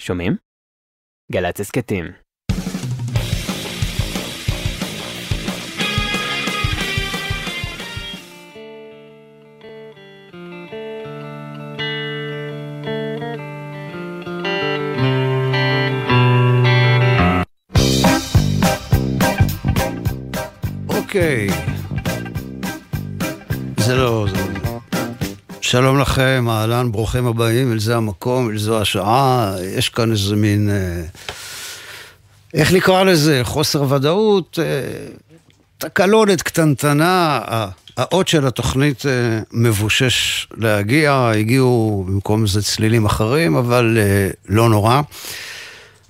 שומעים? גל"צ הסכתים. לכם, אהלן, ברוכים הבאים, אל זה המקום, אל זו השעה. יש כאן איזה מין... אה, איך נקרא לזה? חוסר ודאות, אה, תקלונת קטנטנה. האות של התוכנית אה, מבושש להגיע, הגיעו במקום זה צלילים אחרים, אבל לא נורא.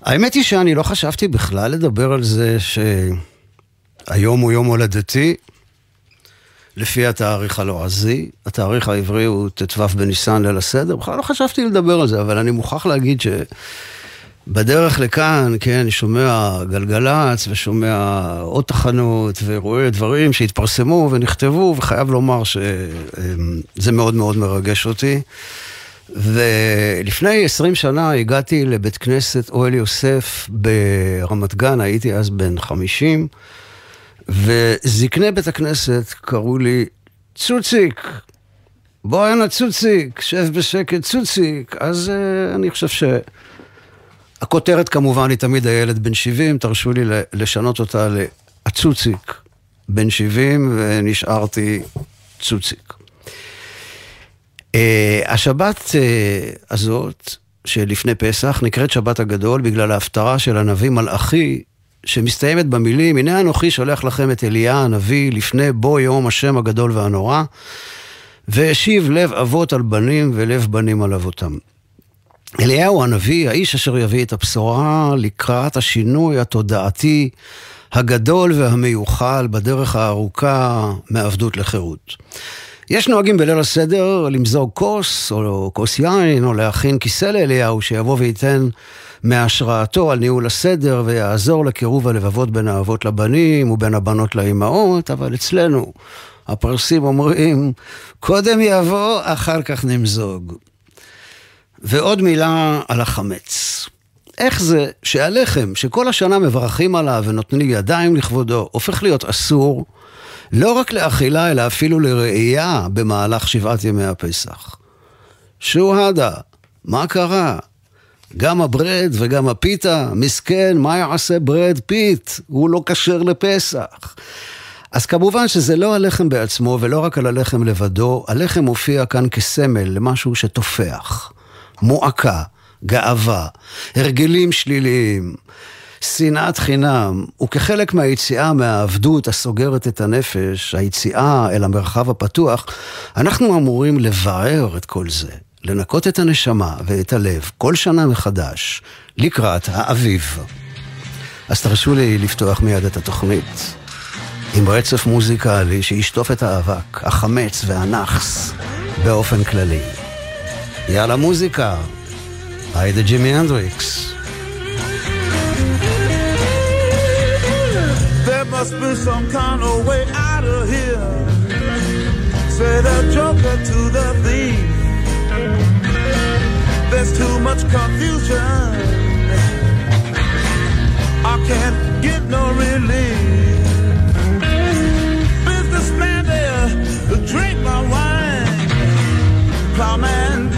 האמת היא שאני לא חשבתי בכלל לדבר על זה שהיום הוא יום הולדתי, לפי התאריך הלועזי, התאריך העברי הוא ט"ו בניסן ליל הסדר, בכלל לא חשבתי לדבר על זה, אבל אני מוכרח להגיד שבדרך לכאן, כן, אני שומע גלגלצ ושומע עוד תחנות ורואה דברים שהתפרסמו ונכתבו, וחייב לומר שזה מאוד מאוד מרגש אותי. ולפני 20 שנה הגעתי לבית כנסת אוהל יוסף ברמת גן, הייתי אז בן 50. וזקני בית הכנסת קראו לי צוציק, בוא הנה צוציק, שב בשקט צוציק. אז uh, אני חושב שהכותרת כמובן היא תמיד הילד בן 70, תרשו לי לשנות אותה ל"הצוציק בן 70, ונשארתי צוציק. Uh, השבת uh, הזאת, שלפני פסח, נקראת שבת הגדול בגלל ההפטרה של הנביא מלאכי שמסתיימת במילים, הנה אנוכי שולח לכם את אליה הנביא לפני בוא יום השם הגדול והנורא, והשיב לב אבות על בנים ולב בנים על אבותם. אליהו הנביא, האיש אשר יביא את הבשורה לקראת השינוי התודעתי הגדול והמיוחל בדרך הארוכה מעבדות לחירות. יש נוהגים בליל הסדר למזוג כוס או כוס יין או להכין כיסא לאליהו שיבוא וייתן מהשראתו על ניהול הסדר ויעזור לקירוב הלבבות בין האבות לבנים ובין הבנות לאימהות, אבל אצלנו הפרסים אומרים, קודם יבוא, אחר כך נמזוג. ועוד מילה על החמץ. איך זה שהלחם, שכל השנה מברכים עליו ונותנים ידיים לכבודו, הופך להיות אסור, לא רק לאכילה, אלא אפילו לראייה במהלך שבעת ימי הפסח. شو هادا, מה קרה? גם הברד וגם הפיתה, מסכן, מה יעשה ברד פיט? הוא לא כשר לפסח. אז כמובן שזה לא הלחם בעצמו ולא רק על הלחם לבדו, הלחם מופיע כאן כסמל למשהו שתופח, מועקה, גאווה, הרגלים שליליים, שנאת חינם, וכחלק מהיציאה מהעבדות הסוגרת את הנפש, היציאה אל המרחב הפתוח, אנחנו אמורים לבער את כל זה, לנקות את הנשמה ואת הלב כל שנה מחדש לקראת האביב. אז תרשו לי לפתוח מיד את התוכנית עם רצף מוזיקלי שישטוף את האבק, החמץ והנאחס באופן כללי. יאללה מוזיקה, היידה ג'ימי הנדריקס. must be some kind of way out of here. Say the joker to the thief. There's too much confusion. I can't get no relief. Businessman there, drink my wine. Plowman,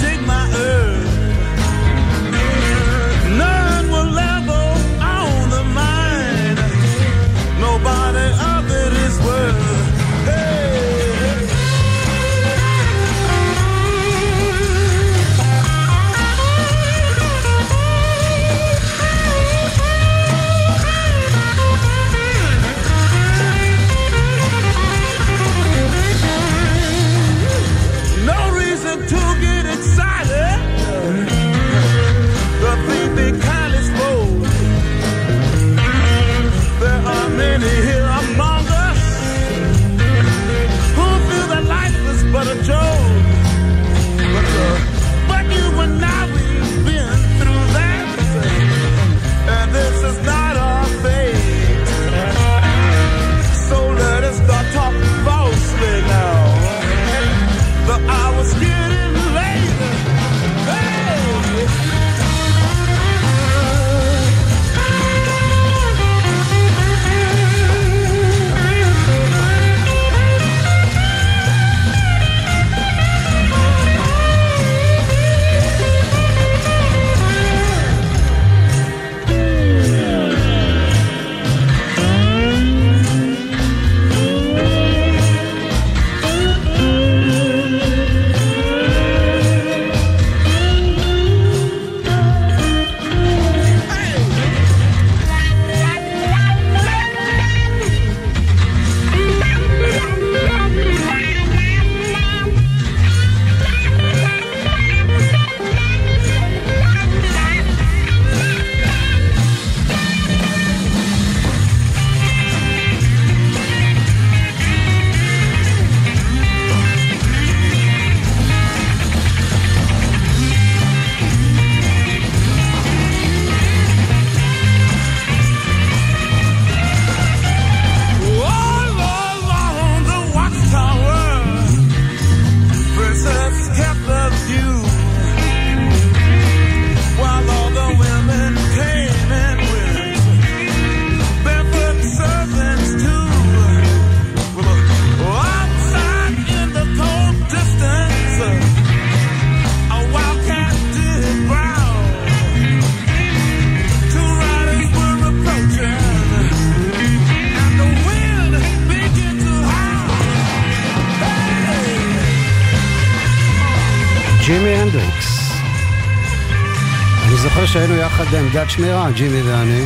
בעמדת שמירה, ג'ימי ואני.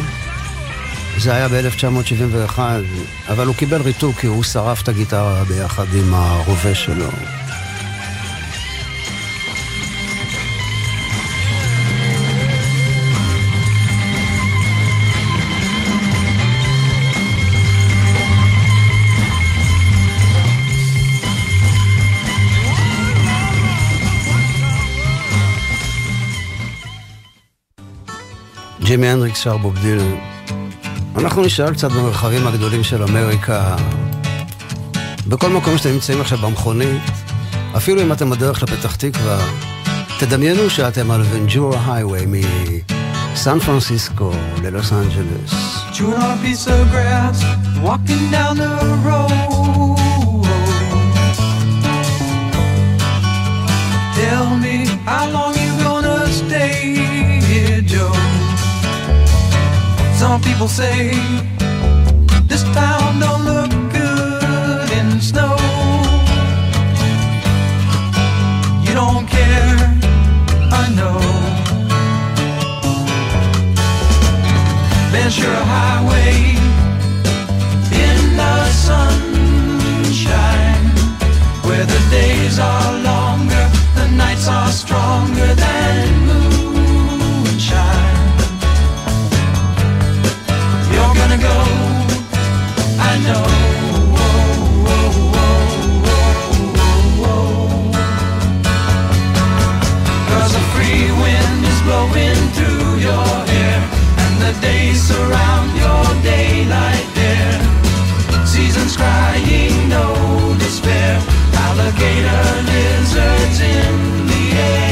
זה היה ב-1971, אבל הוא קיבל ריתוק כי הוא שרף את הגיטרה ביחד עם הרובה שלו. ג'ימי הנדריקס שר בוב דילן. אנחנו נשאר קצת במרחבים הגדולים של אמריקה. בכל מקום שאתם נמצאים עכשיו במכונית, אפילו אם אתם בדרך לפתח תקווה, תדמיינו שאתם על ונג'ורה הייווי מסן פרנסיסקו ללוס אנג'לס. Tell me how long Some people say this town don't look good in snow. You don't care, I know. Ventura Highway in the sunshine, where the days are longer, the nights are stronger than Alligator lizards in the air.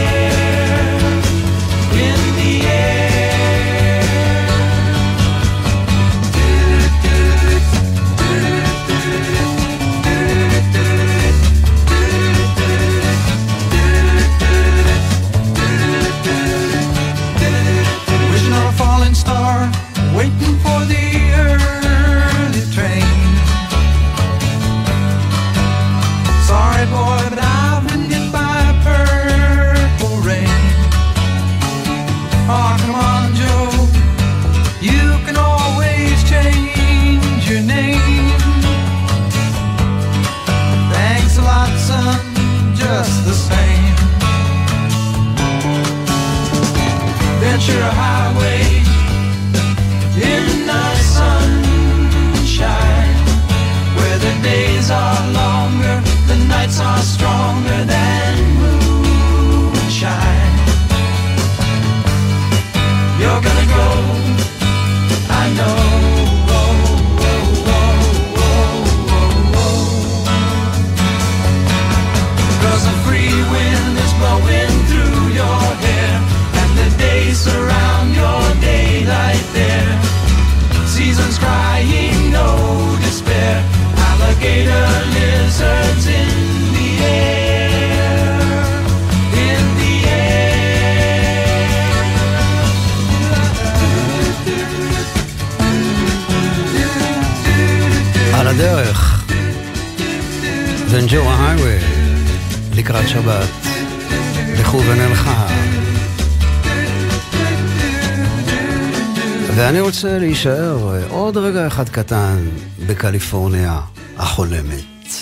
אחד קטן בקליפורניה החולמת.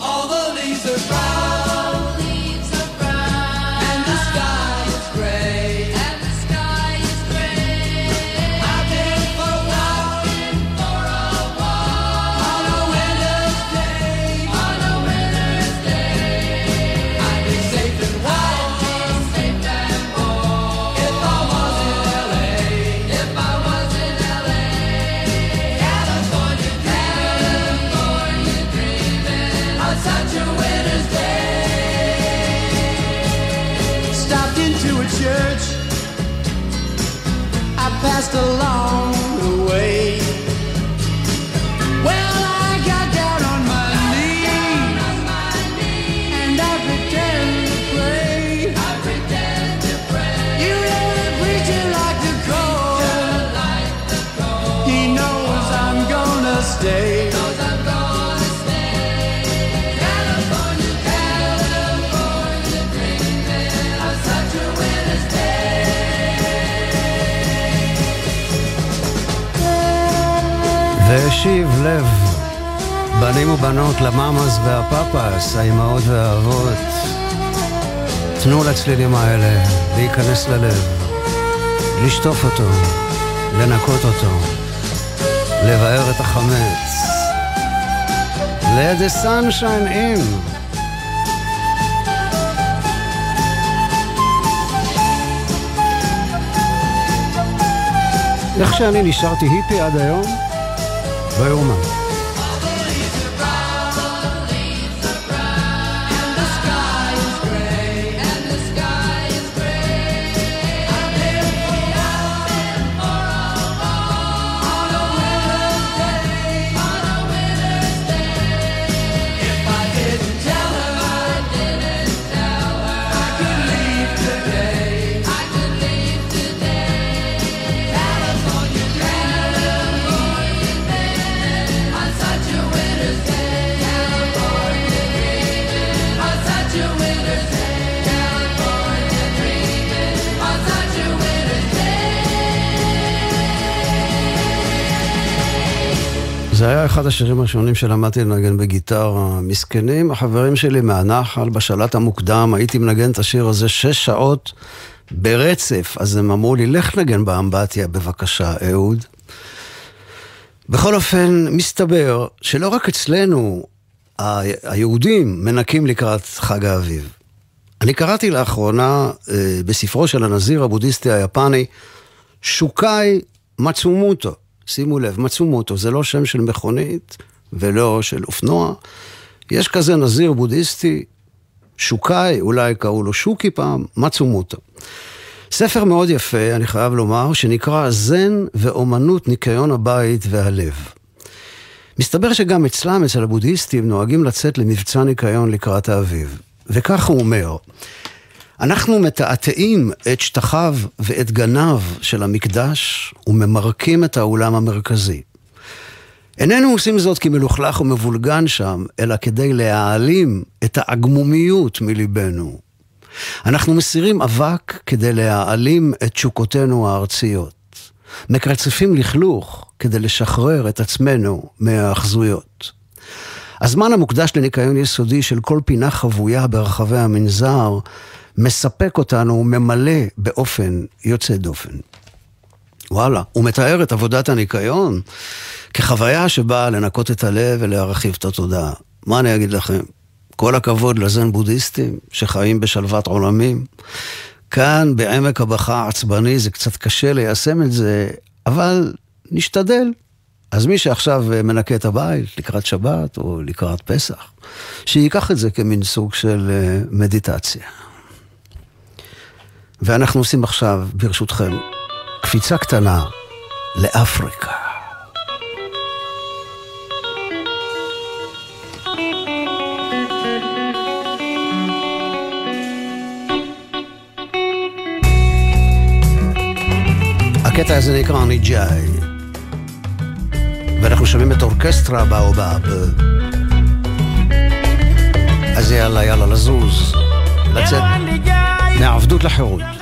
All the leaves והשיב לב, בנים ובנות לממאס והפפס, האימהות והאבות, תנו לצלילים האלה להיכנס ללב, לשטוף אותו, לנקות אותו, לבאר את החמץ. Let the sunshine in. איך שאני נשארתי היפי עד היום? לא אחד השירים הראשונים שלמדתי לנגן בגיטרה. מסכנים, החברים שלי מהנחל, בשלט המוקדם, הייתי מנגן את השיר הזה שש שעות ברצף, אז הם אמרו לי, לך נגן באמבטיה בבקשה, אהוד. בכל אופן, מסתבר שלא רק אצלנו היהודים מנקים לקראת חג האביב. אני קראתי לאחרונה אה, בספרו של הנזיר הבודהיסטי היפני, שוקאי מצומוטו. שימו לב, מצומוטו זה לא שם של מכונית ולא של אופנוע. יש כזה נזיר בודהיסטי, שוקאי, אולי קראו לו שוקי פעם, מצומוטו. ספר מאוד יפה, אני חייב לומר, שנקרא זן ואומנות ניקיון הבית והלב. מסתבר שגם אצלם, אצל הבודהיסטים, נוהגים לצאת למבצע ניקיון לקראת האביב. וכך הוא אומר, אנחנו מתעתעים את שטחיו ואת גניו של המקדש וממרקים את האולם המרכזי. איננו עושים זאת כי מלוכלך ומבולגן שם, אלא כדי להעלים את העגמומיות מליבנו. אנחנו מסירים אבק כדי להעלים את תשוקותינו הארציות. מקרצפים לכלוך כדי לשחרר את עצמנו מהאחזויות. הזמן המוקדש לניקיון יסודי של כל פינה חבויה ברחבי המנזר מספק אותנו, ממלא באופן יוצא דופן. וואלה, הוא מתאר את עבודת הניקיון כחוויה שבאה לנקות את הלב ולהרחיב את התודעה. מה אני אגיד לכם? כל הכבוד לזן בודהיסטים שחיים בשלוות עולמים. כאן, בעמק הבכה העצבני, זה קצת קשה ליישם את זה, אבל נשתדל. אז מי שעכשיו מנקה את הבית לקראת שבת או לקראת פסח, שייקח את זה כמין סוג של אה, מדיטציה. ואנחנו עושים עכשיו, ברשותכם, קפיצה קטנה לאפריקה. הקטע הזה נקרא ניג'אי, ואנחנו שומעים את אורקסטרה באובאב. אז יאללה, יאללה, לזוז, לצאת. מהעבדות לחירות. Jangan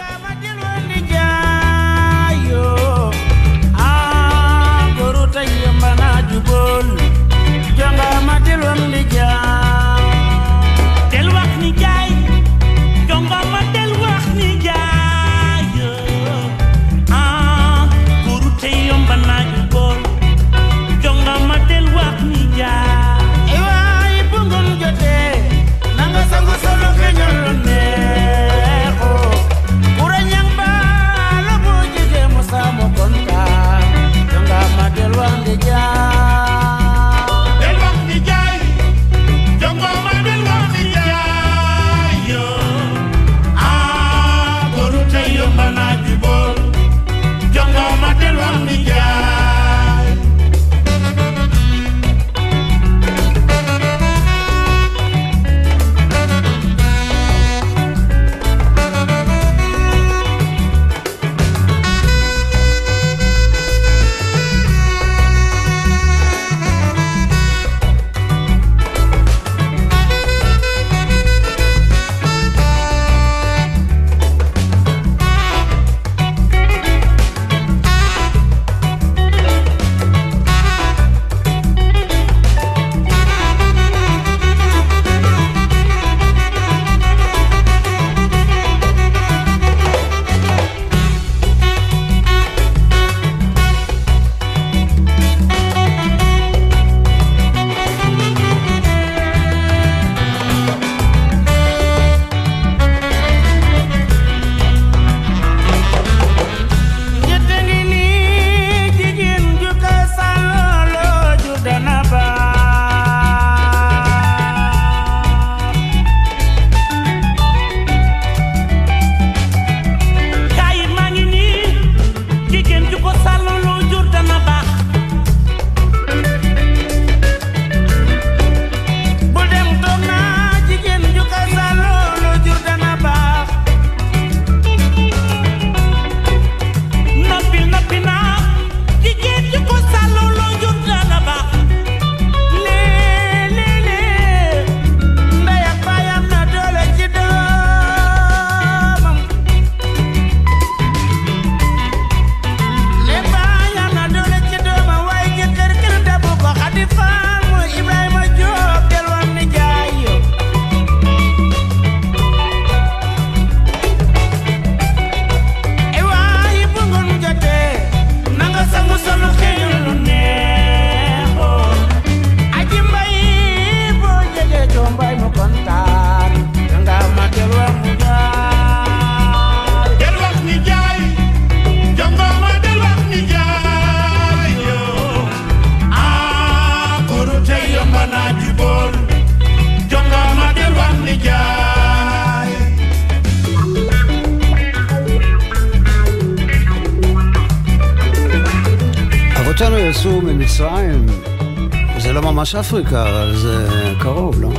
ממש אפריקה, אבל זה קרוב, לא?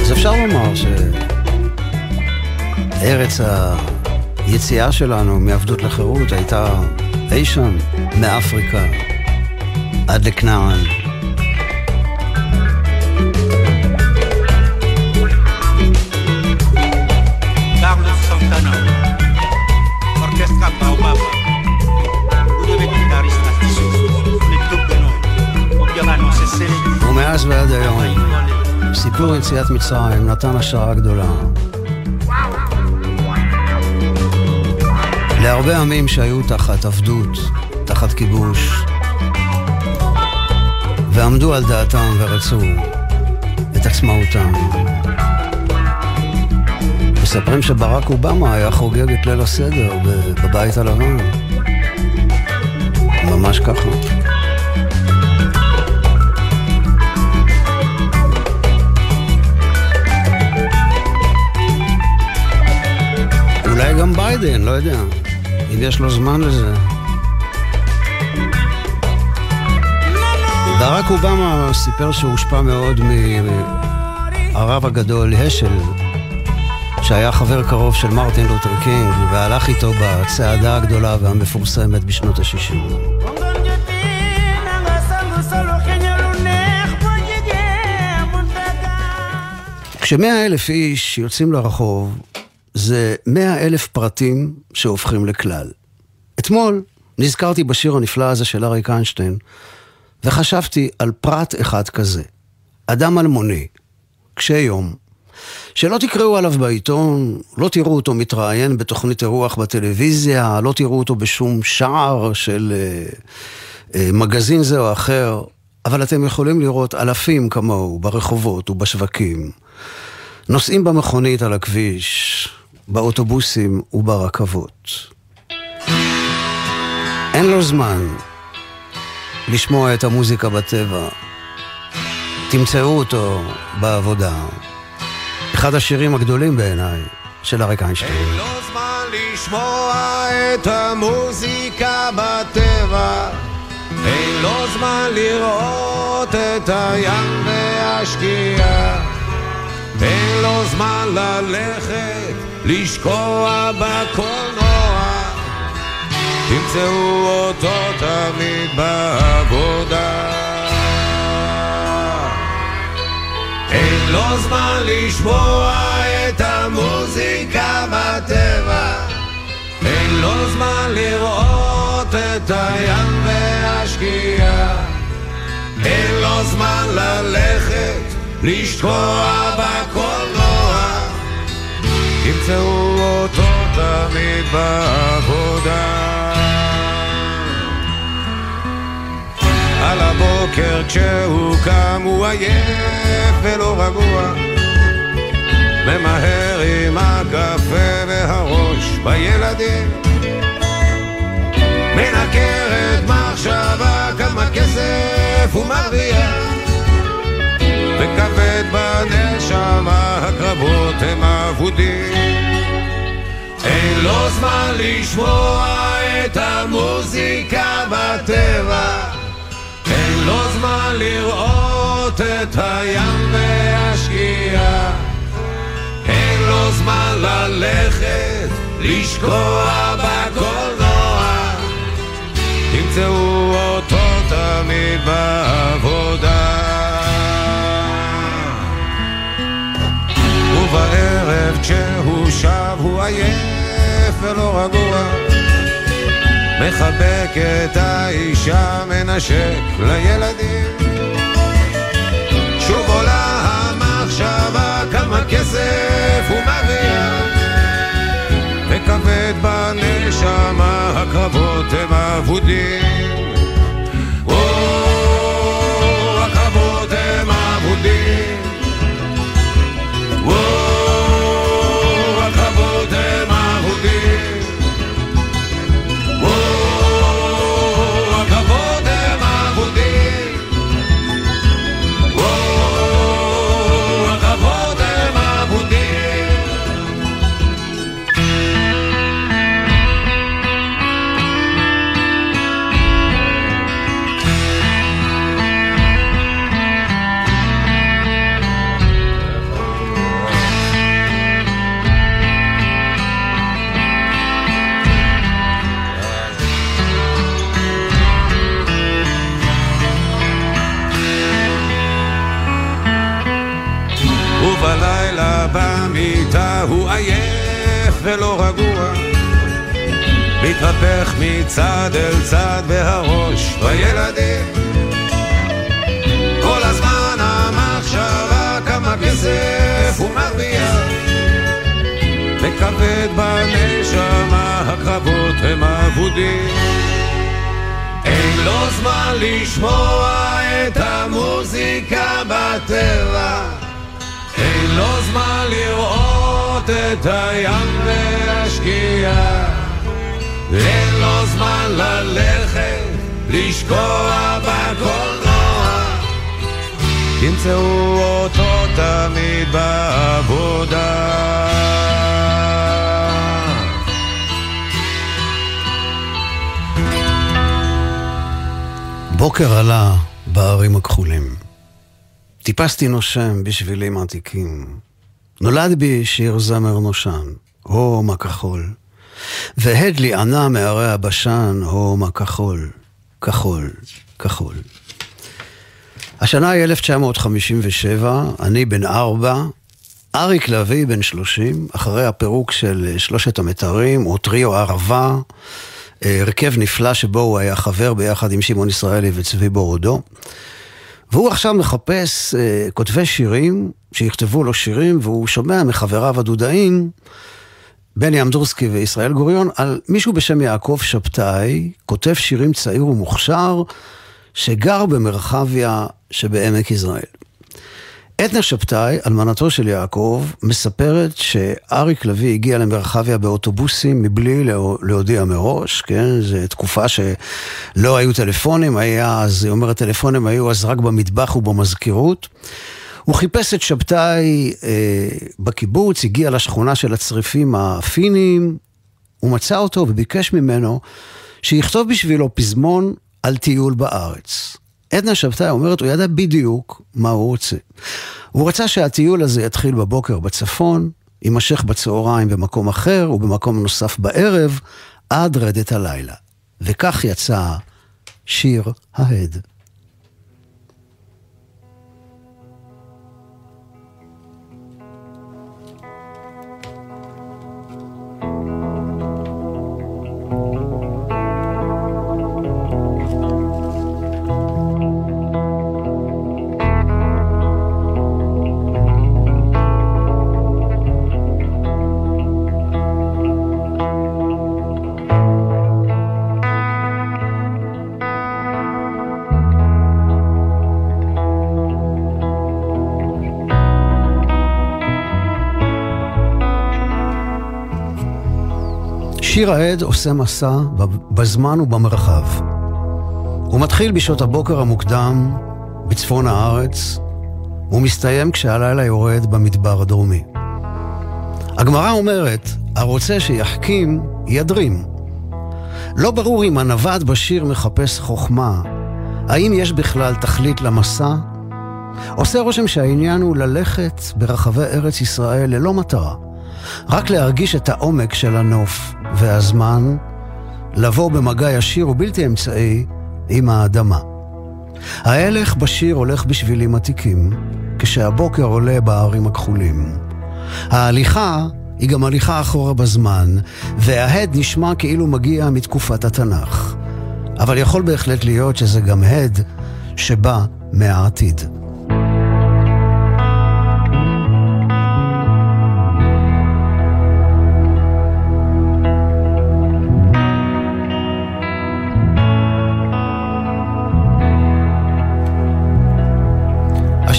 אז אפשר לומר שארץ היציאה שלנו מעבדות לחירות הייתה אי שם מאפריקה עד לכנען. ומאז ועד היום, סיפור יציאת מצרים נתן השראה גדולה. להרבה עמים שהיו תחת עבדות, תחת כיבוש, ועמדו על דעתם ורצו את עצמאותם. מספרים שברק אובמה היה חוגג את ליל הסדר בבית הלבן. ממש ככה. ביידן, לא יודע, אם יש לו זמן לזה. ברק אובמה סיפר שהוא הושפע מאוד מהרב הגדול השל, שהיה חבר קרוב של מרטין לותר קינג, והלך איתו בצעדה הגדולה והמפורסמת בשנות ה-60. כשמאה אלף איש יוצאים לרחוב, זה מאה אלף פרטים שהופכים לכלל. אתמול נזכרתי בשיר הנפלא הזה של אריק איינשטיין, וחשבתי על פרט אחד כזה, אדם אלמוני, קשה יום, שלא תקראו עליו בעיתון, לא תראו אותו מתראיין בתוכנית אירוח בטלוויזיה, לא תראו אותו בשום שער של אה, אה, מגזין זה או אחר, אבל אתם יכולים לראות אלפים כמוהו ברחובות ובשווקים. נוסעים במכונית על הכביש, באוטובוסים וברכבות. אין לו זמן לשמוע את המוזיקה בטבע. תמצאו אותו בעבודה. אחד השירים הגדולים בעיניי של אריק איינשטיין. אין לו זמן לשמוע את המוזיקה בטבע אין לו זמן לראות את הים והשקיעה אין לו זמן ללכת לשקוע בקולנוע. תמצאו אותו תמיד בעבודה. אין לו זמן לשמוע את המוזיקה בטבע. אין לו זמן לראות את הים והשקיעה. אין לו זמן ללכת לשקוע בקולנוע תמצאו אותו תמיד בעבודה. על הבוקר כשהוא קם הוא עייף ולא רגוע. ממהר עם הקפה והראש בילדים. מנקרת מחשבה כמה כסף הוא מרוויח וכבד בנשמה הקרבות הם אבודים. אין לו זמן לשמוע את המוזיקה בטבע. אין לו זמן לראות את הים והשקיעה. אין לו זמן ללכת לשקוע בקולנוע. תמצאו אותו תמיד בעבודה ובערב כשהוא שב הוא עייף ולא רגוע מחבק את האישה, מנשק לילדים. שוב עולה המחשבה כמה כסף הוא מרוויח, וכבד בנשמה הקרבות הם אבודים. ולא רגוע. מתהפך מצד אל צד והראש בילדים. כל הזמן המחשבה כמה כסף הוא מרוויח. וכבד בנשמה הקרבות הם אבודים. אין לו זמן לשמוע את המוזיקה בטבע. אין לו זמן לראות את הים והשקיעה אין לו זמן ללכת, לשקוע בקולנוע תמצאו אותו תמיד בעבודה בוקר עלה בערים הכחולים. טיפסתי נושם בשבילים עתיקים. נולד בי שיר זמר נושן, הו מה כחול. והד לי ענה מהרי הבשן, הו מה כחול, כחול. השנה היא 1957, אני בן ארבע, אריק לביא בן שלושים, אחרי הפירוק של שלושת המתרים, או טריו ערבה, הרכב נפלא שבו הוא היה חבר ביחד עם שמעון ישראלי וצבי בורודו. והוא עכשיו מחפש uh, כותבי שירים, שיכתבו לו שירים, והוא שומע מחבריו הדודאים, בני אמדורסקי וישראל גוריון, על מישהו בשם יעקב שבתאי, כותב שירים צעיר ומוכשר, שגר במרחביה שבעמק יזרעאל. עדנה שבתאי, אלמנתו של יעקב, מספרת שאריק לביא הגיע למרחביה באוטובוסים מבלי להודיע מראש, כן? זו תקופה שלא היו טלפונים, היה אז, היא אומרת, טלפונים היו אז רק במטבח ובמזכירות. הוא חיפש את שבתאי אה, בקיבוץ, הגיע לשכונה של הצריפים הפינים, הוא מצא אותו וביקש ממנו שיכתוב בשבילו פזמון על טיול בארץ. עדנה שבתאי אומרת, הוא ידע בדיוק מה הוא רוצה. הוא רצה שהטיול הזה יתחיל בבוקר בצפון, יימשך בצהריים במקום אחר ובמקום נוסף בערב, עד רדת הלילה. וכך יצא שיר ההד. שיר העד עושה מסע בזמן ובמרחב. הוא מתחיל בשעות הבוקר המוקדם בצפון הארץ, ומסתיים כשהלילה יורד במדבר הדרומי. הגמרא אומרת, הרוצה שיחכים, ידרים. לא ברור אם הנווד בשיר מחפש חוכמה, האם יש בכלל תכלית למסע? עושה רושם שהעניין הוא ללכת ברחבי ארץ ישראל ללא מטרה. רק להרגיש את העומק של הנוף והזמן, לבוא במגע ישיר ובלתי אמצעי עם האדמה. ההלך בשיר הולך בשבילים עתיקים, כשהבוקר עולה בערים הכחולים. ההליכה היא גם הליכה אחורה בזמן, וההד נשמע כאילו מגיע מתקופת התנ"ך. אבל יכול בהחלט להיות שזה גם הד שבא מהעתיד.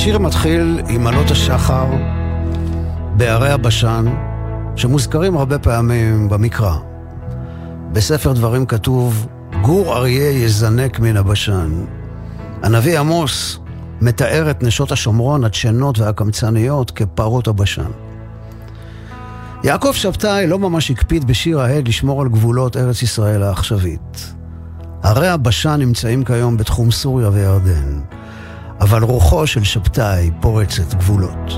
השיר מתחיל עם עלות השחר בערי הבשן, שמוזכרים הרבה פעמים במקרא. בספר דברים כתוב, גור אריה יזנק מן הבשן. הנביא עמוס מתאר את נשות השומרון הדשנות והקמצניות כפרות הבשן. יעקב שבתאי לא ממש הקפיד בשיר ההד לשמור על גבולות ארץ ישראל העכשווית. ערי הבשן נמצאים כיום בתחום סוריה וירדן. אבל רוחו של שבתאי פורצת גבולות.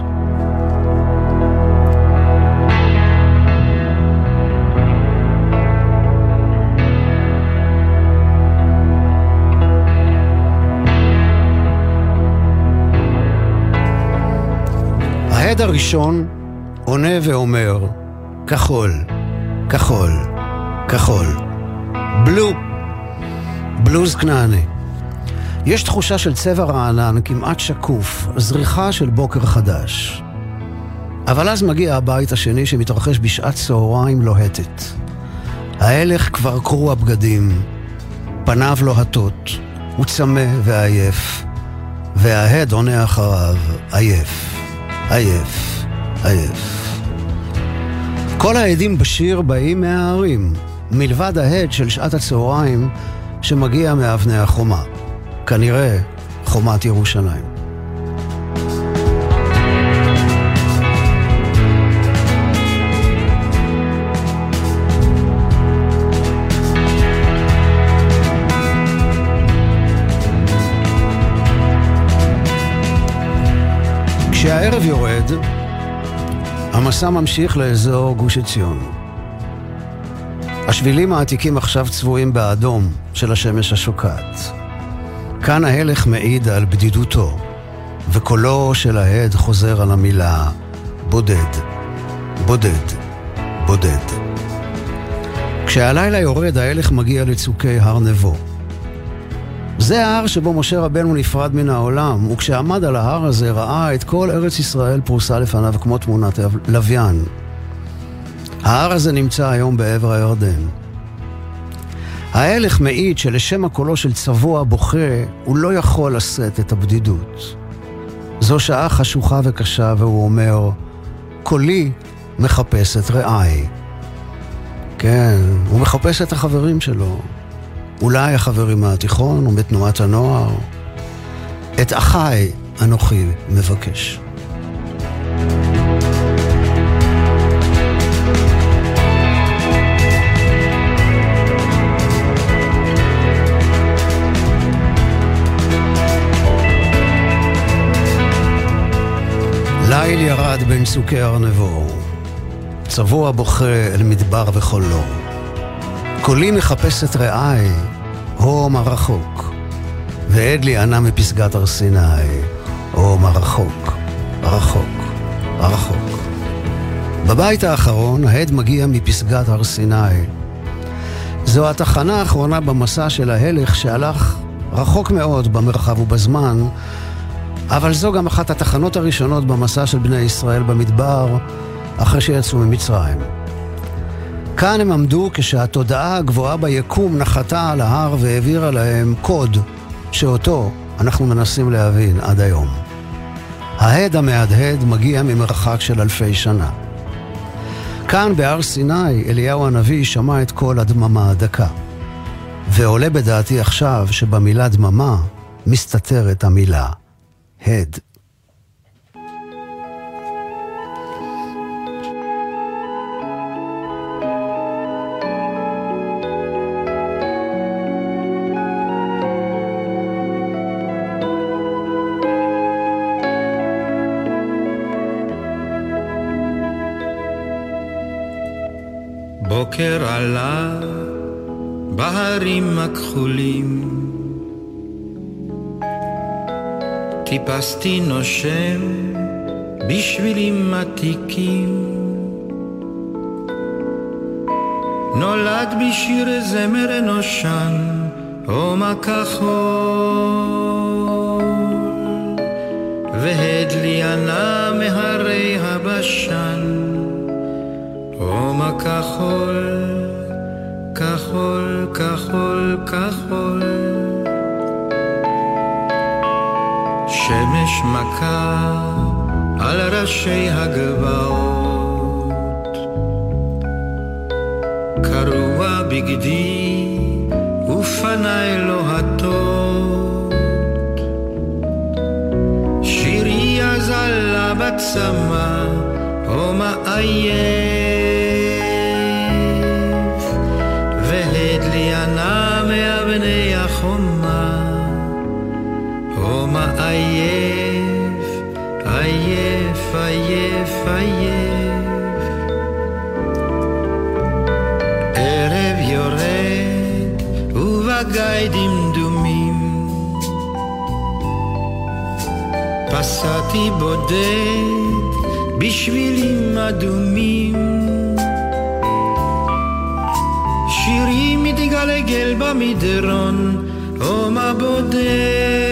ההד הראשון עונה ואומר, כחול, כחול, כחול. בלו, בלוז כנעני. יש תחושה של צבע רענן, כמעט שקוף, זריחה של בוקר חדש. אבל אז מגיע הבית השני שמתרחש בשעת צהריים לוהטת. ההלך כבר קרוע בגדים, פניו לוהטות, הוא צמא ועייף, וההד עונה אחריו, עייף, עייף, עייף. כל העדים בשיר באים מההרים, מלבד ההד של שעת הצהריים שמגיע מאבני החומה. כנראה חומת ירושלים. כשהערב יורד, המסע ממשיך לאזור גוש עציון. השבילים העתיקים עכשיו צבועים באדום של השמש השוקעת. כאן ההלך מעיד על בדידותו, וקולו של ההד חוזר על המילה בודד, בודד, בודד. כשהלילה יורד, ההלך מגיע לצוקי הר נבו. זה ההר שבו משה רבנו נפרד מן העולם, וכשעמד על ההר הזה ראה את כל ארץ ישראל פרוסה לפניו כמו תמונת לוויין. ההר הזה נמצא היום בעבר הירדן. ההלך מעיד שלשם הקולו של צבוע בוכה, הוא לא יכול לשאת את הבדידות. זו שעה חשוכה וקשה, והוא אומר, קולי מחפש את רעי. כן, הוא מחפש את החברים שלו. אולי החברים מהתיכון או מתנועת הנוער. את אחיי אנוכי מבקש. ליל ירד בין צוקי ארנבו, צבוע בוכה אל מדבר וחולו. קולי מחפש את רעי, הו מה רחוק, ועד לי ענה מפסגת הר סיני, הו מה רחוק, רחוק, רחוק. בבית האחרון העד מגיע מפסגת הר סיני. זו התחנה האחרונה במסע של ההלך שהלך רחוק מאוד במרחב ובזמן, אבל זו גם אחת התחנות הראשונות במסע של בני ישראל במדבר, אחרי שיצאו ממצרים. כאן הם עמדו כשהתודעה הגבוהה ביקום נחתה על ההר והעבירה להם קוד, שאותו אנחנו מנסים להבין עד היום. ההד המהדהד מגיע ממרחק של אלפי שנה. כאן בהר סיני אליהו הנביא שמע את קול הדממה הדקה. ועולה בדעתי עכשיו שבמילה דממה מסתתרת המילה הד. בוקר עלה בהרים הכחולים טיפסתי נושם בשבילים עתיקים. נולד בשיר זמר נושן והד לי ענה מהרי הבשן הומה כחול כחול כחול כחול שמש מכה על ראשי הגבעות. קרוע בגדי ופניי לוהטות. שירי אזלה בצמא, הומה עייף. פסעתי בודד אדומים. שירי מתגלגל במדרון, הומה בודד,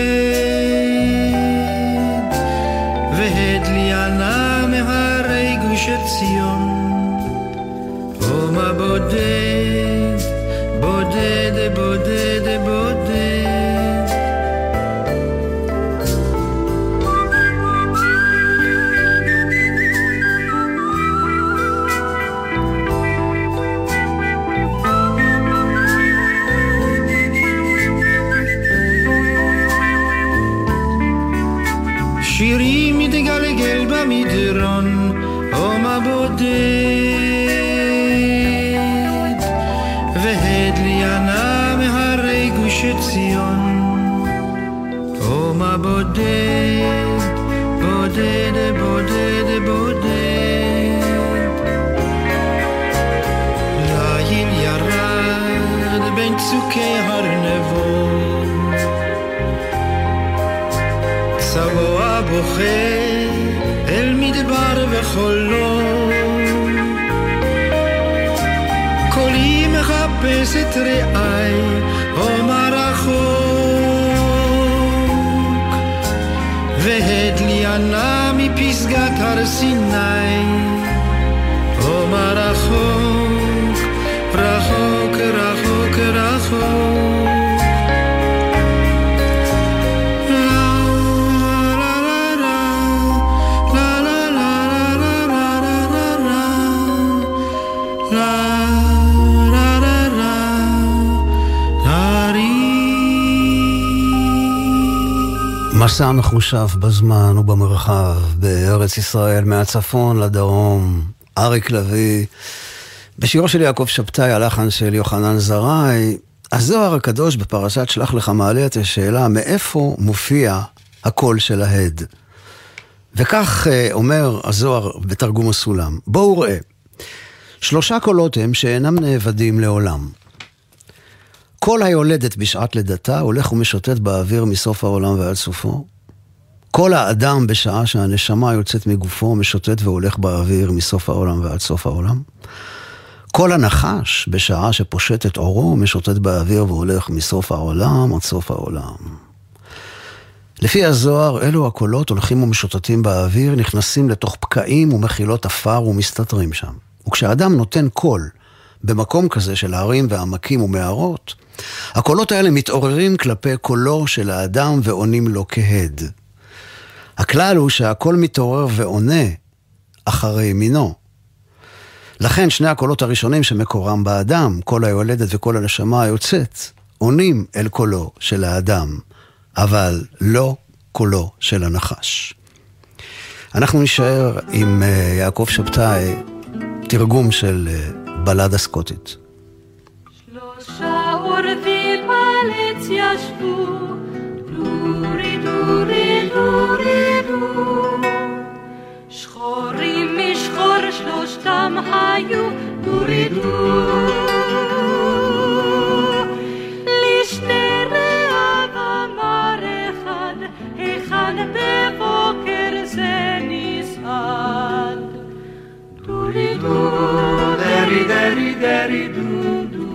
וחולו. קולי מחפש את רעי, הומה רחוק, והדליענה מפסגת הר סיני, הומה רחוק, מסע מחושב בזמן ובמרחב, בארץ ישראל, מהצפון לדרום, אריק לביא. בשירו של יעקב שבתאי, הלחן של יוחנן זרעי, הזוהר הקדוש בפרשת שלח לך מעלה את השאלה, מאיפה מופיע הקול של ההד? וכך אה, אומר הזוהר בתרגום הסולם, בואו ראה, שלושה קולות הם שאינם נאבדים לעולם. כל היולדת בשעת לידתה הולך ומשוטט באוויר מסוף העולם ועד סופו. כל האדם בשעה שהנשמה יוצאת מגופו משוטט והולך באוויר מסוף העולם ועד סוף העולם. כל הנחש בשעה שפושט את עורו משוטט באוויר והולך מסוף העולם עד סוף העולם. לפי הזוהר, אלו הקולות הולכים ומשוטטים באוויר, נכנסים לתוך פקעים ומחילות עפר ומסתתרים שם. וכשאדם נותן קול במקום כזה של הרים ועמקים ומערות, הקולות האלה מתעוררים כלפי קולו של האדם ועונים לו כהד. הכלל הוא שהקול מתעורר ועונה אחרי מינו. לכן שני הקולות הראשונים שמקורם באדם, קול היולדת וקול הנשמה היוצאת, עונים אל קולו של האדם, אבל לא קולו של הנחש. אנחנו נישאר עם אה, יעקב שבתאי, תרגום של אה, בלדה סקוטית. דרי דו דו.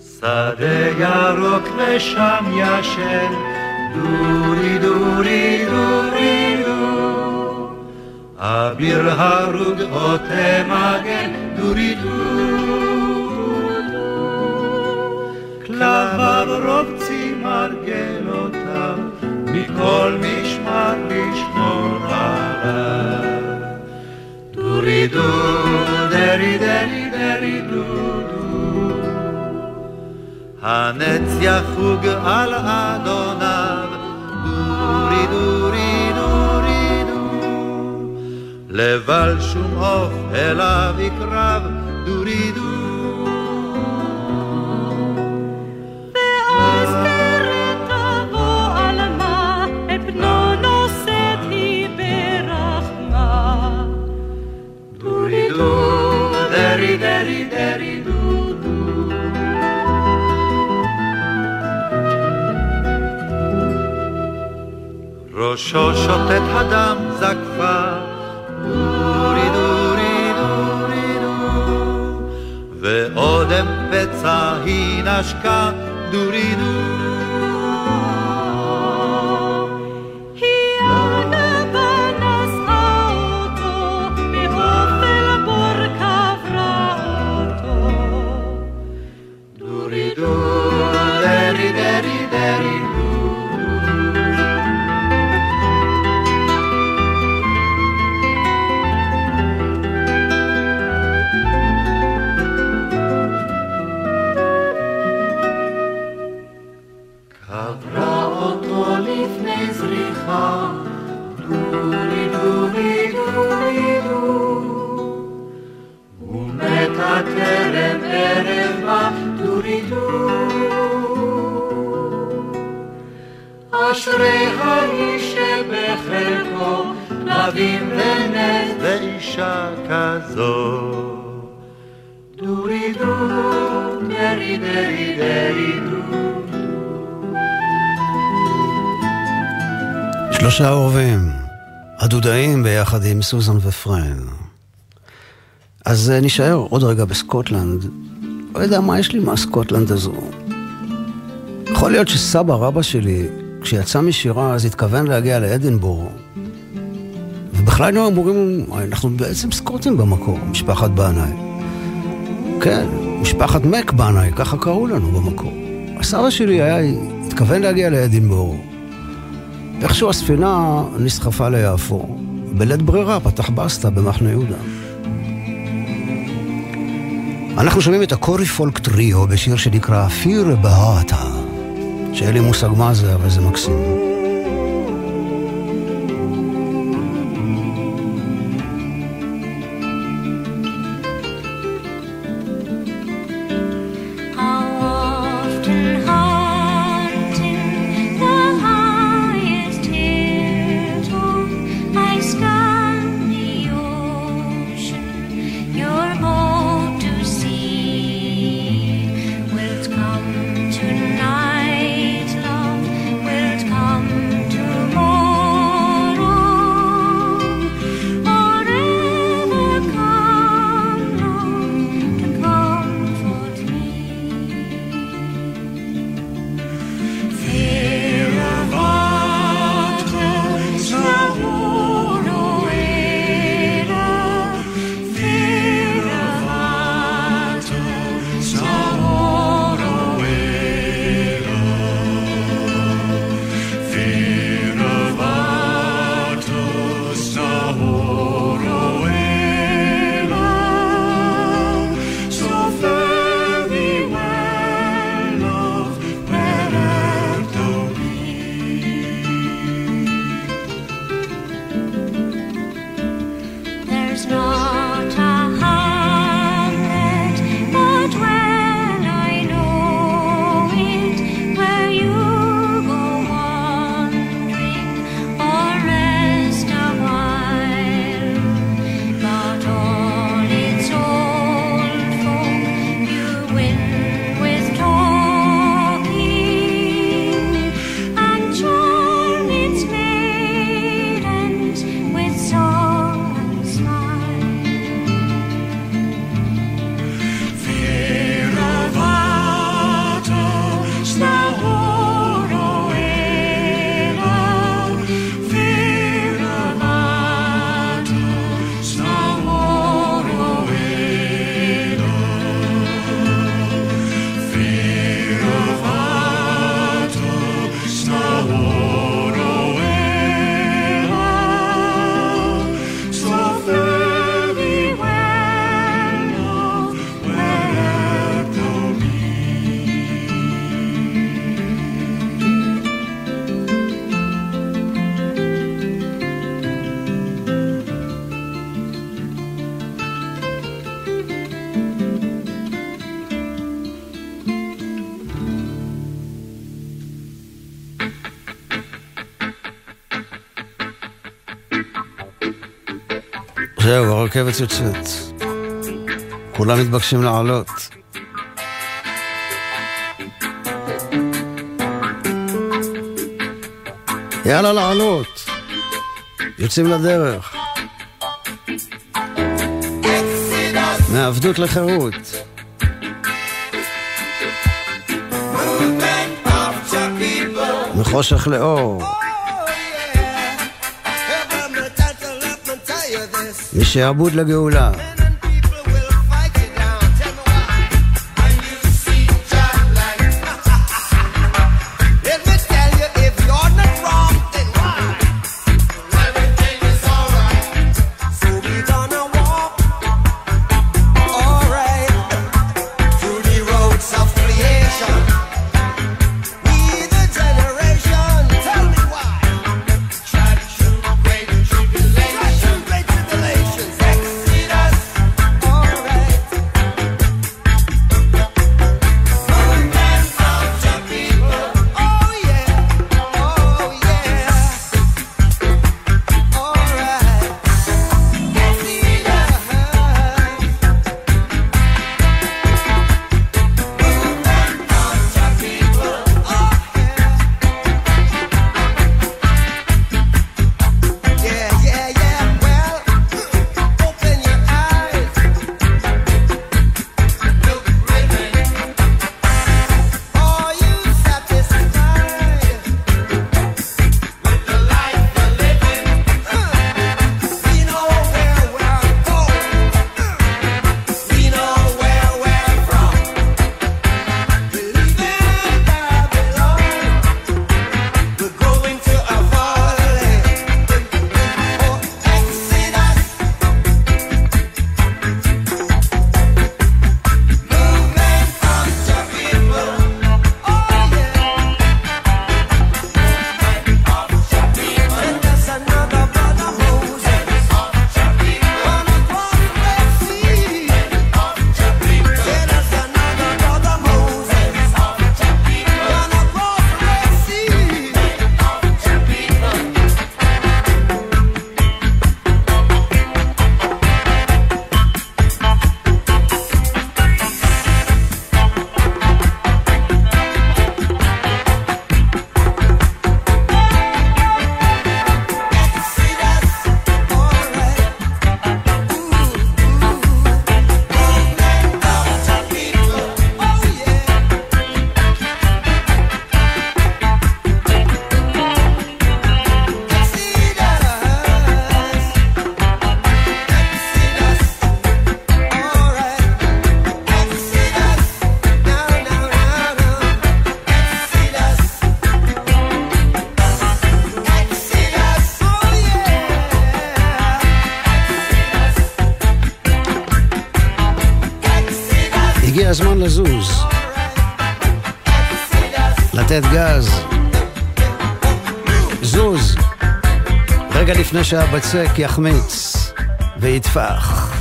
שדה ירוק ושם ישן, דורי דורי דורי דו. אביר הרוג עוטה מגן, דורי דו. כלביו רובצים מרגלותיו, מכל משמר לשמור עליו. דורי דו, דרי דרי דרי דו. הנץ יחוג על אדוניו, דורי דורי לבל שום עוף אליו יקרב, דורי דו. דו דו. ראשו שוטט הדם זקפה, נשקה דורי אשרי האיש שבחלקו כלבים ונס ואישה כזו. דורי דו, דרי דרי דרי. שלושה אורבים, הדודאים ביחד עם סוזן ופרן. אז נשאר עוד רגע בסקוטלנד. לא יודע מה יש לי מהסקוטלנד הזו. יכול להיות שסבא רבא שלי, כשיצא משירה, אז התכוון להגיע לאדינבורו. ובכלל היינו אמורים, אנחנו בעצם סקוטים במקור, משפחת בנאי. כן, משפחת מק בנאי, ככה קראו לנו במקור. הסבא שלי היה, התכוון להגיע לאדינבורו. איכשהו הספינה נסחפה ליפו. בלית ברירה פתח בסטה במחנה יהודה. אנחנו שומעים את הקורי פולק טריו בשיר שנקרא פיר בהאטה, שאין לי מושג מה זה, אבל זה מקסים. הרכבת יוצאת. כולם מתבקשים לעלות. יאללה לעלות. יוצאים לדרך. מעבדות לחירות. מחושך לאור. משעבוד לגאולה. שהבצק יחמיץ ויטפח.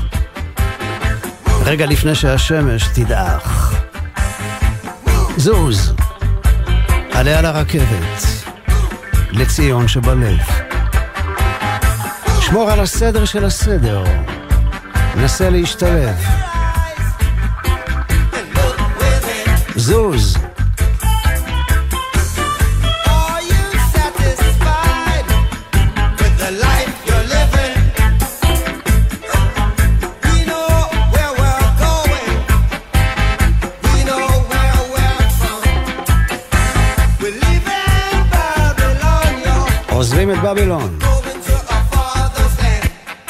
רגע לפני שהשמש תדעך. זוז. עלה על הרכבת. לציון שבלב. שמור על הסדר של הסדר. נסה להשתלב. זוז. עוזבים את בבילון.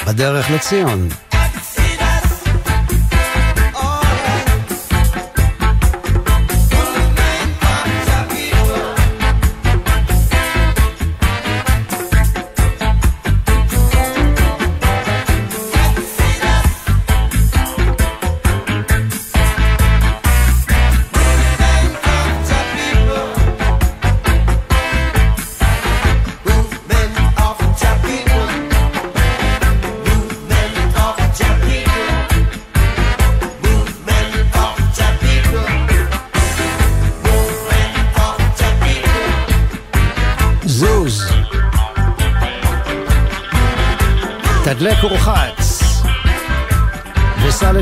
בדרך לציון.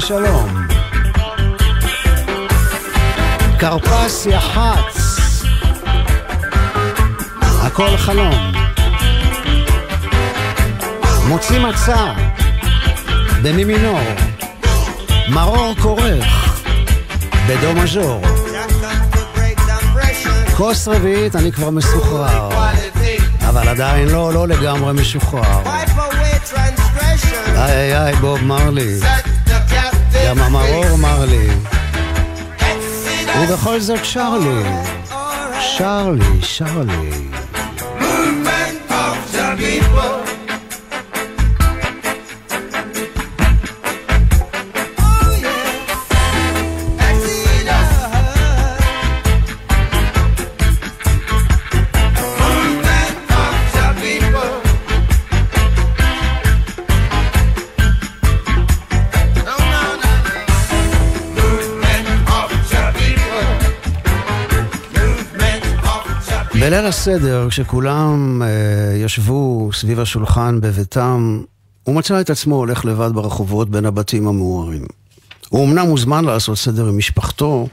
וסע לשלום. כרפס יחץ. הכל חלום. מוציא מצע. במי מינור. מרור כורך. בדו מז'ור. כוס רביעית אני כבר מסוחרר, אבל עדיין לא, לא לגמרי משוחרר. איי איי בוב מרלי, גם המרור מרלי, ובכל זאת שר לי, שר לי, שר לי. בליל הסדר, כשכולם אה, ישבו סביב השולחן בביתם, הוא מצא את עצמו הולך לבד ברחובות בין הבתים המוארים. הוא אמנם מוזמן לעשות סדר עם משפחתו,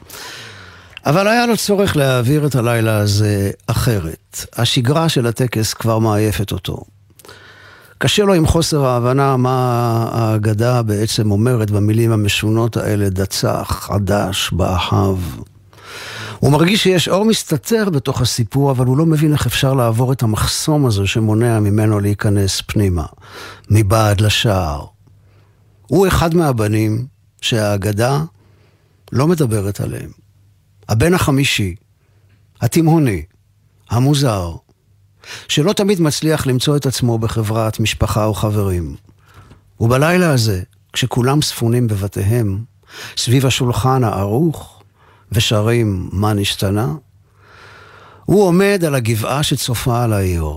אבל היה לו צורך להעביר את הלילה הזה אחרת. השגרה של הטקס כבר מעייפת אותו. קשה לו עם חוסר ההבנה מה ההגדה בעצם אומרת במילים המשונות האלה, דצח, עדש, באחיו. הוא מרגיש שיש אור מסתתר בתוך הסיפור, אבל הוא לא מבין איך אפשר לעבור את המחסום הזה שמונע ממנו להיכנס פנימה, מבעד לשער. הוא אחד מהבנים שהאגדה לא מדברת עליהם. הבן החמישי, התימהוני, המוזר, שלא תמיד מצליח למצוא את עצמו בחברת משפחה או חברים. ובלילה הזה, כשכולם ספונים בבתיהם, סביב השולחן הערוך, ושרים מה נשתנה? הוא עומד על הגבעה שצופה על העיר.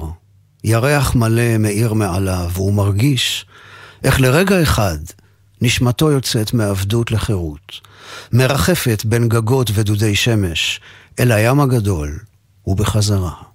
ירח מלא מאיר מעליו, והוא מרגיש איך לרגע אחד נשמתו יוצאת מעבדות לחירות, מרחפת בין גגות ודודי שמש אל הים הגדול ובחזרה.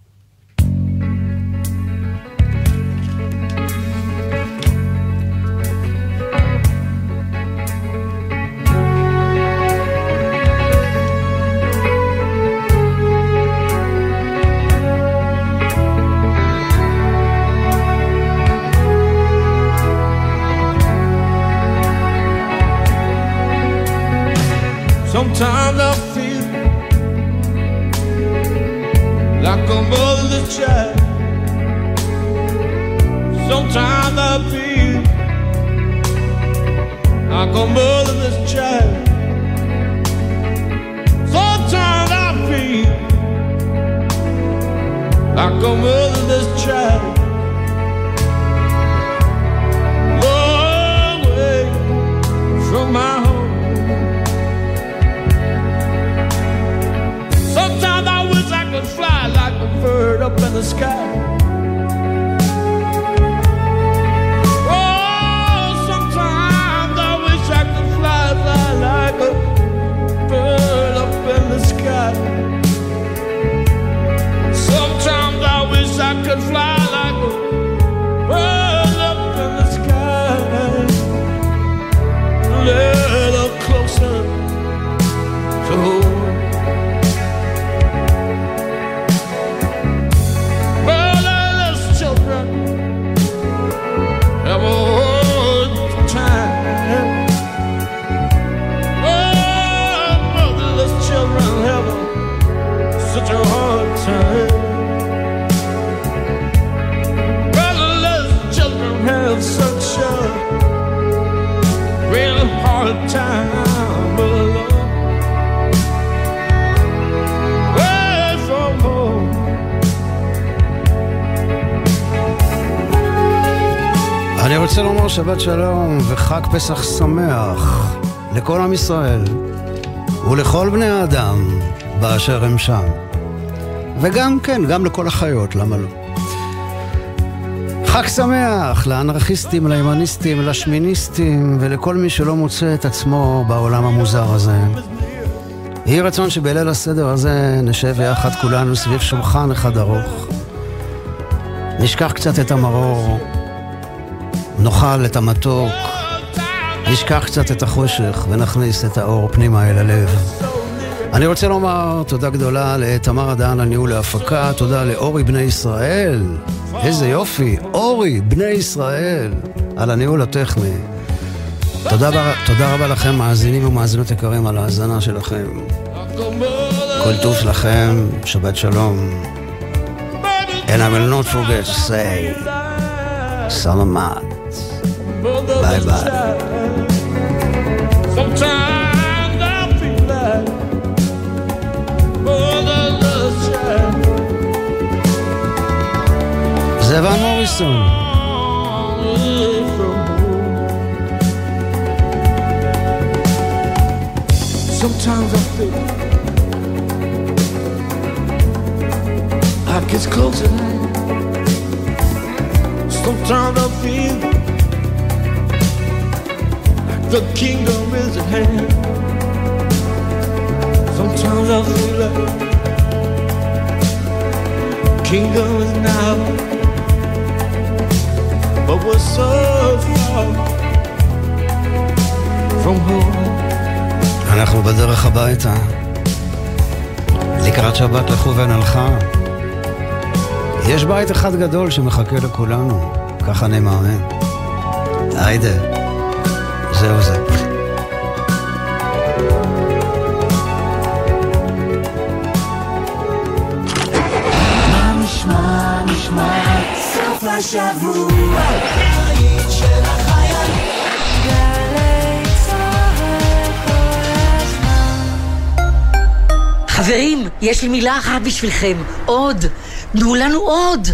אני רוצה לומר שבת שלום וחג פסח שמח לכל עם ישראל ולכל בני האדם באשר הם שם. וגם, כן, גם לכל החיות, למה לא? חג שמח לאנרכיסטים, לימניסטים, לשמיניסטים ולכל מי שלא מוצא את עצמו בעולם המוזר הזה. יהי רצון שבליל הסדר הזה נשב יחד כולנו סביב שולחן אחד ארוך. נשכח קצת את המרור, נאכל את המתוק, נשכח קצת את החושך ונכניס את האור פנימה אל הלב. אני רוצה לומר תודה גדולה לתמר הדהן על ניהול ההפקה, תודה לאורי בני ישראל, איזה יופי, אורי בני ישראל, על הניהול הטכני. תודה, תודה רבה לכם, מאזינים ומאזינות יקרים, על ההאזנה שלכם. כל טוב לכם, שבת שלום. And I will not forget to say, סלמת. ביי ביי. Sometimes I feel like motherless child. זה ון מוריסון. Away from home. Sometimes I feel like it's close at hand. Sometimes I feel like the kingdom is at hand. Sometimes I feel like kingdom is now, but we're so far from home. אנחנו בדרך הביתה. לקראת שבת לכו ונלכה. יש בית אחד גדול שמחכה לכולנו, ככה אני מאמין. היידה, זהו זה. חברים, יש לי מילה אחת בשבילכם. עוד. תנו לנו עוד.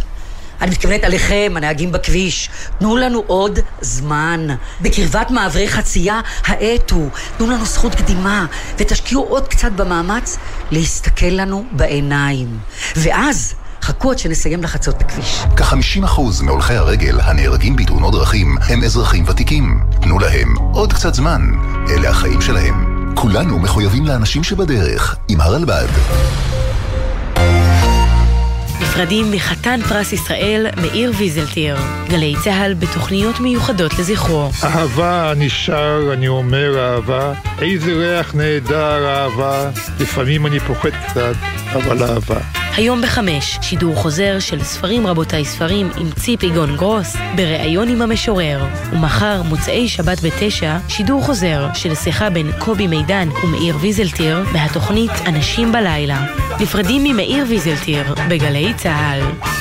אני מתכוונת עליכם, הנהגים בכביש. תנו לנו עוד זמן. בקרבת מעברי חצייה, האטו. תנו לנו זכות קדימה, ותשקיעו עוד קצת במאמץ להסתכל לנו בעיניים. ואז, חכו עד שנסיים לחצות את הכביש. כ-50% מהולכי הרגל הנהרגים בתאונות דרכים הם אזרחים ותיקים. תנו להם עוד קצת זמן. אלה החיים שלהם. כולנו מחויבים לאנשים שבדרך, עם הרלב"ד. נפרדים מחתן פרס ישראל מאיר ויזלטיר. גלי צה"ל בתוכניות מיוחדות לזכרו. אהבה נשאר, אני אומר אהבה, איזה ריח נהדר אהבה, לפעמים אני פוחד קצת, אבל אהבה. היום בחמש, שידור חוזר של ספרים רבותיי ספרים עם ציפי גון גרוס, בריאיון עם המשורר. ומחר, מוצאי שבת בתשע, שידור חוזר של שיחה בין קובי מידן ומאיר ויזלטיר בהתוכנית אנשים בלילה. נפרדים ממאיר ויזלטיר בגלי צה"ל.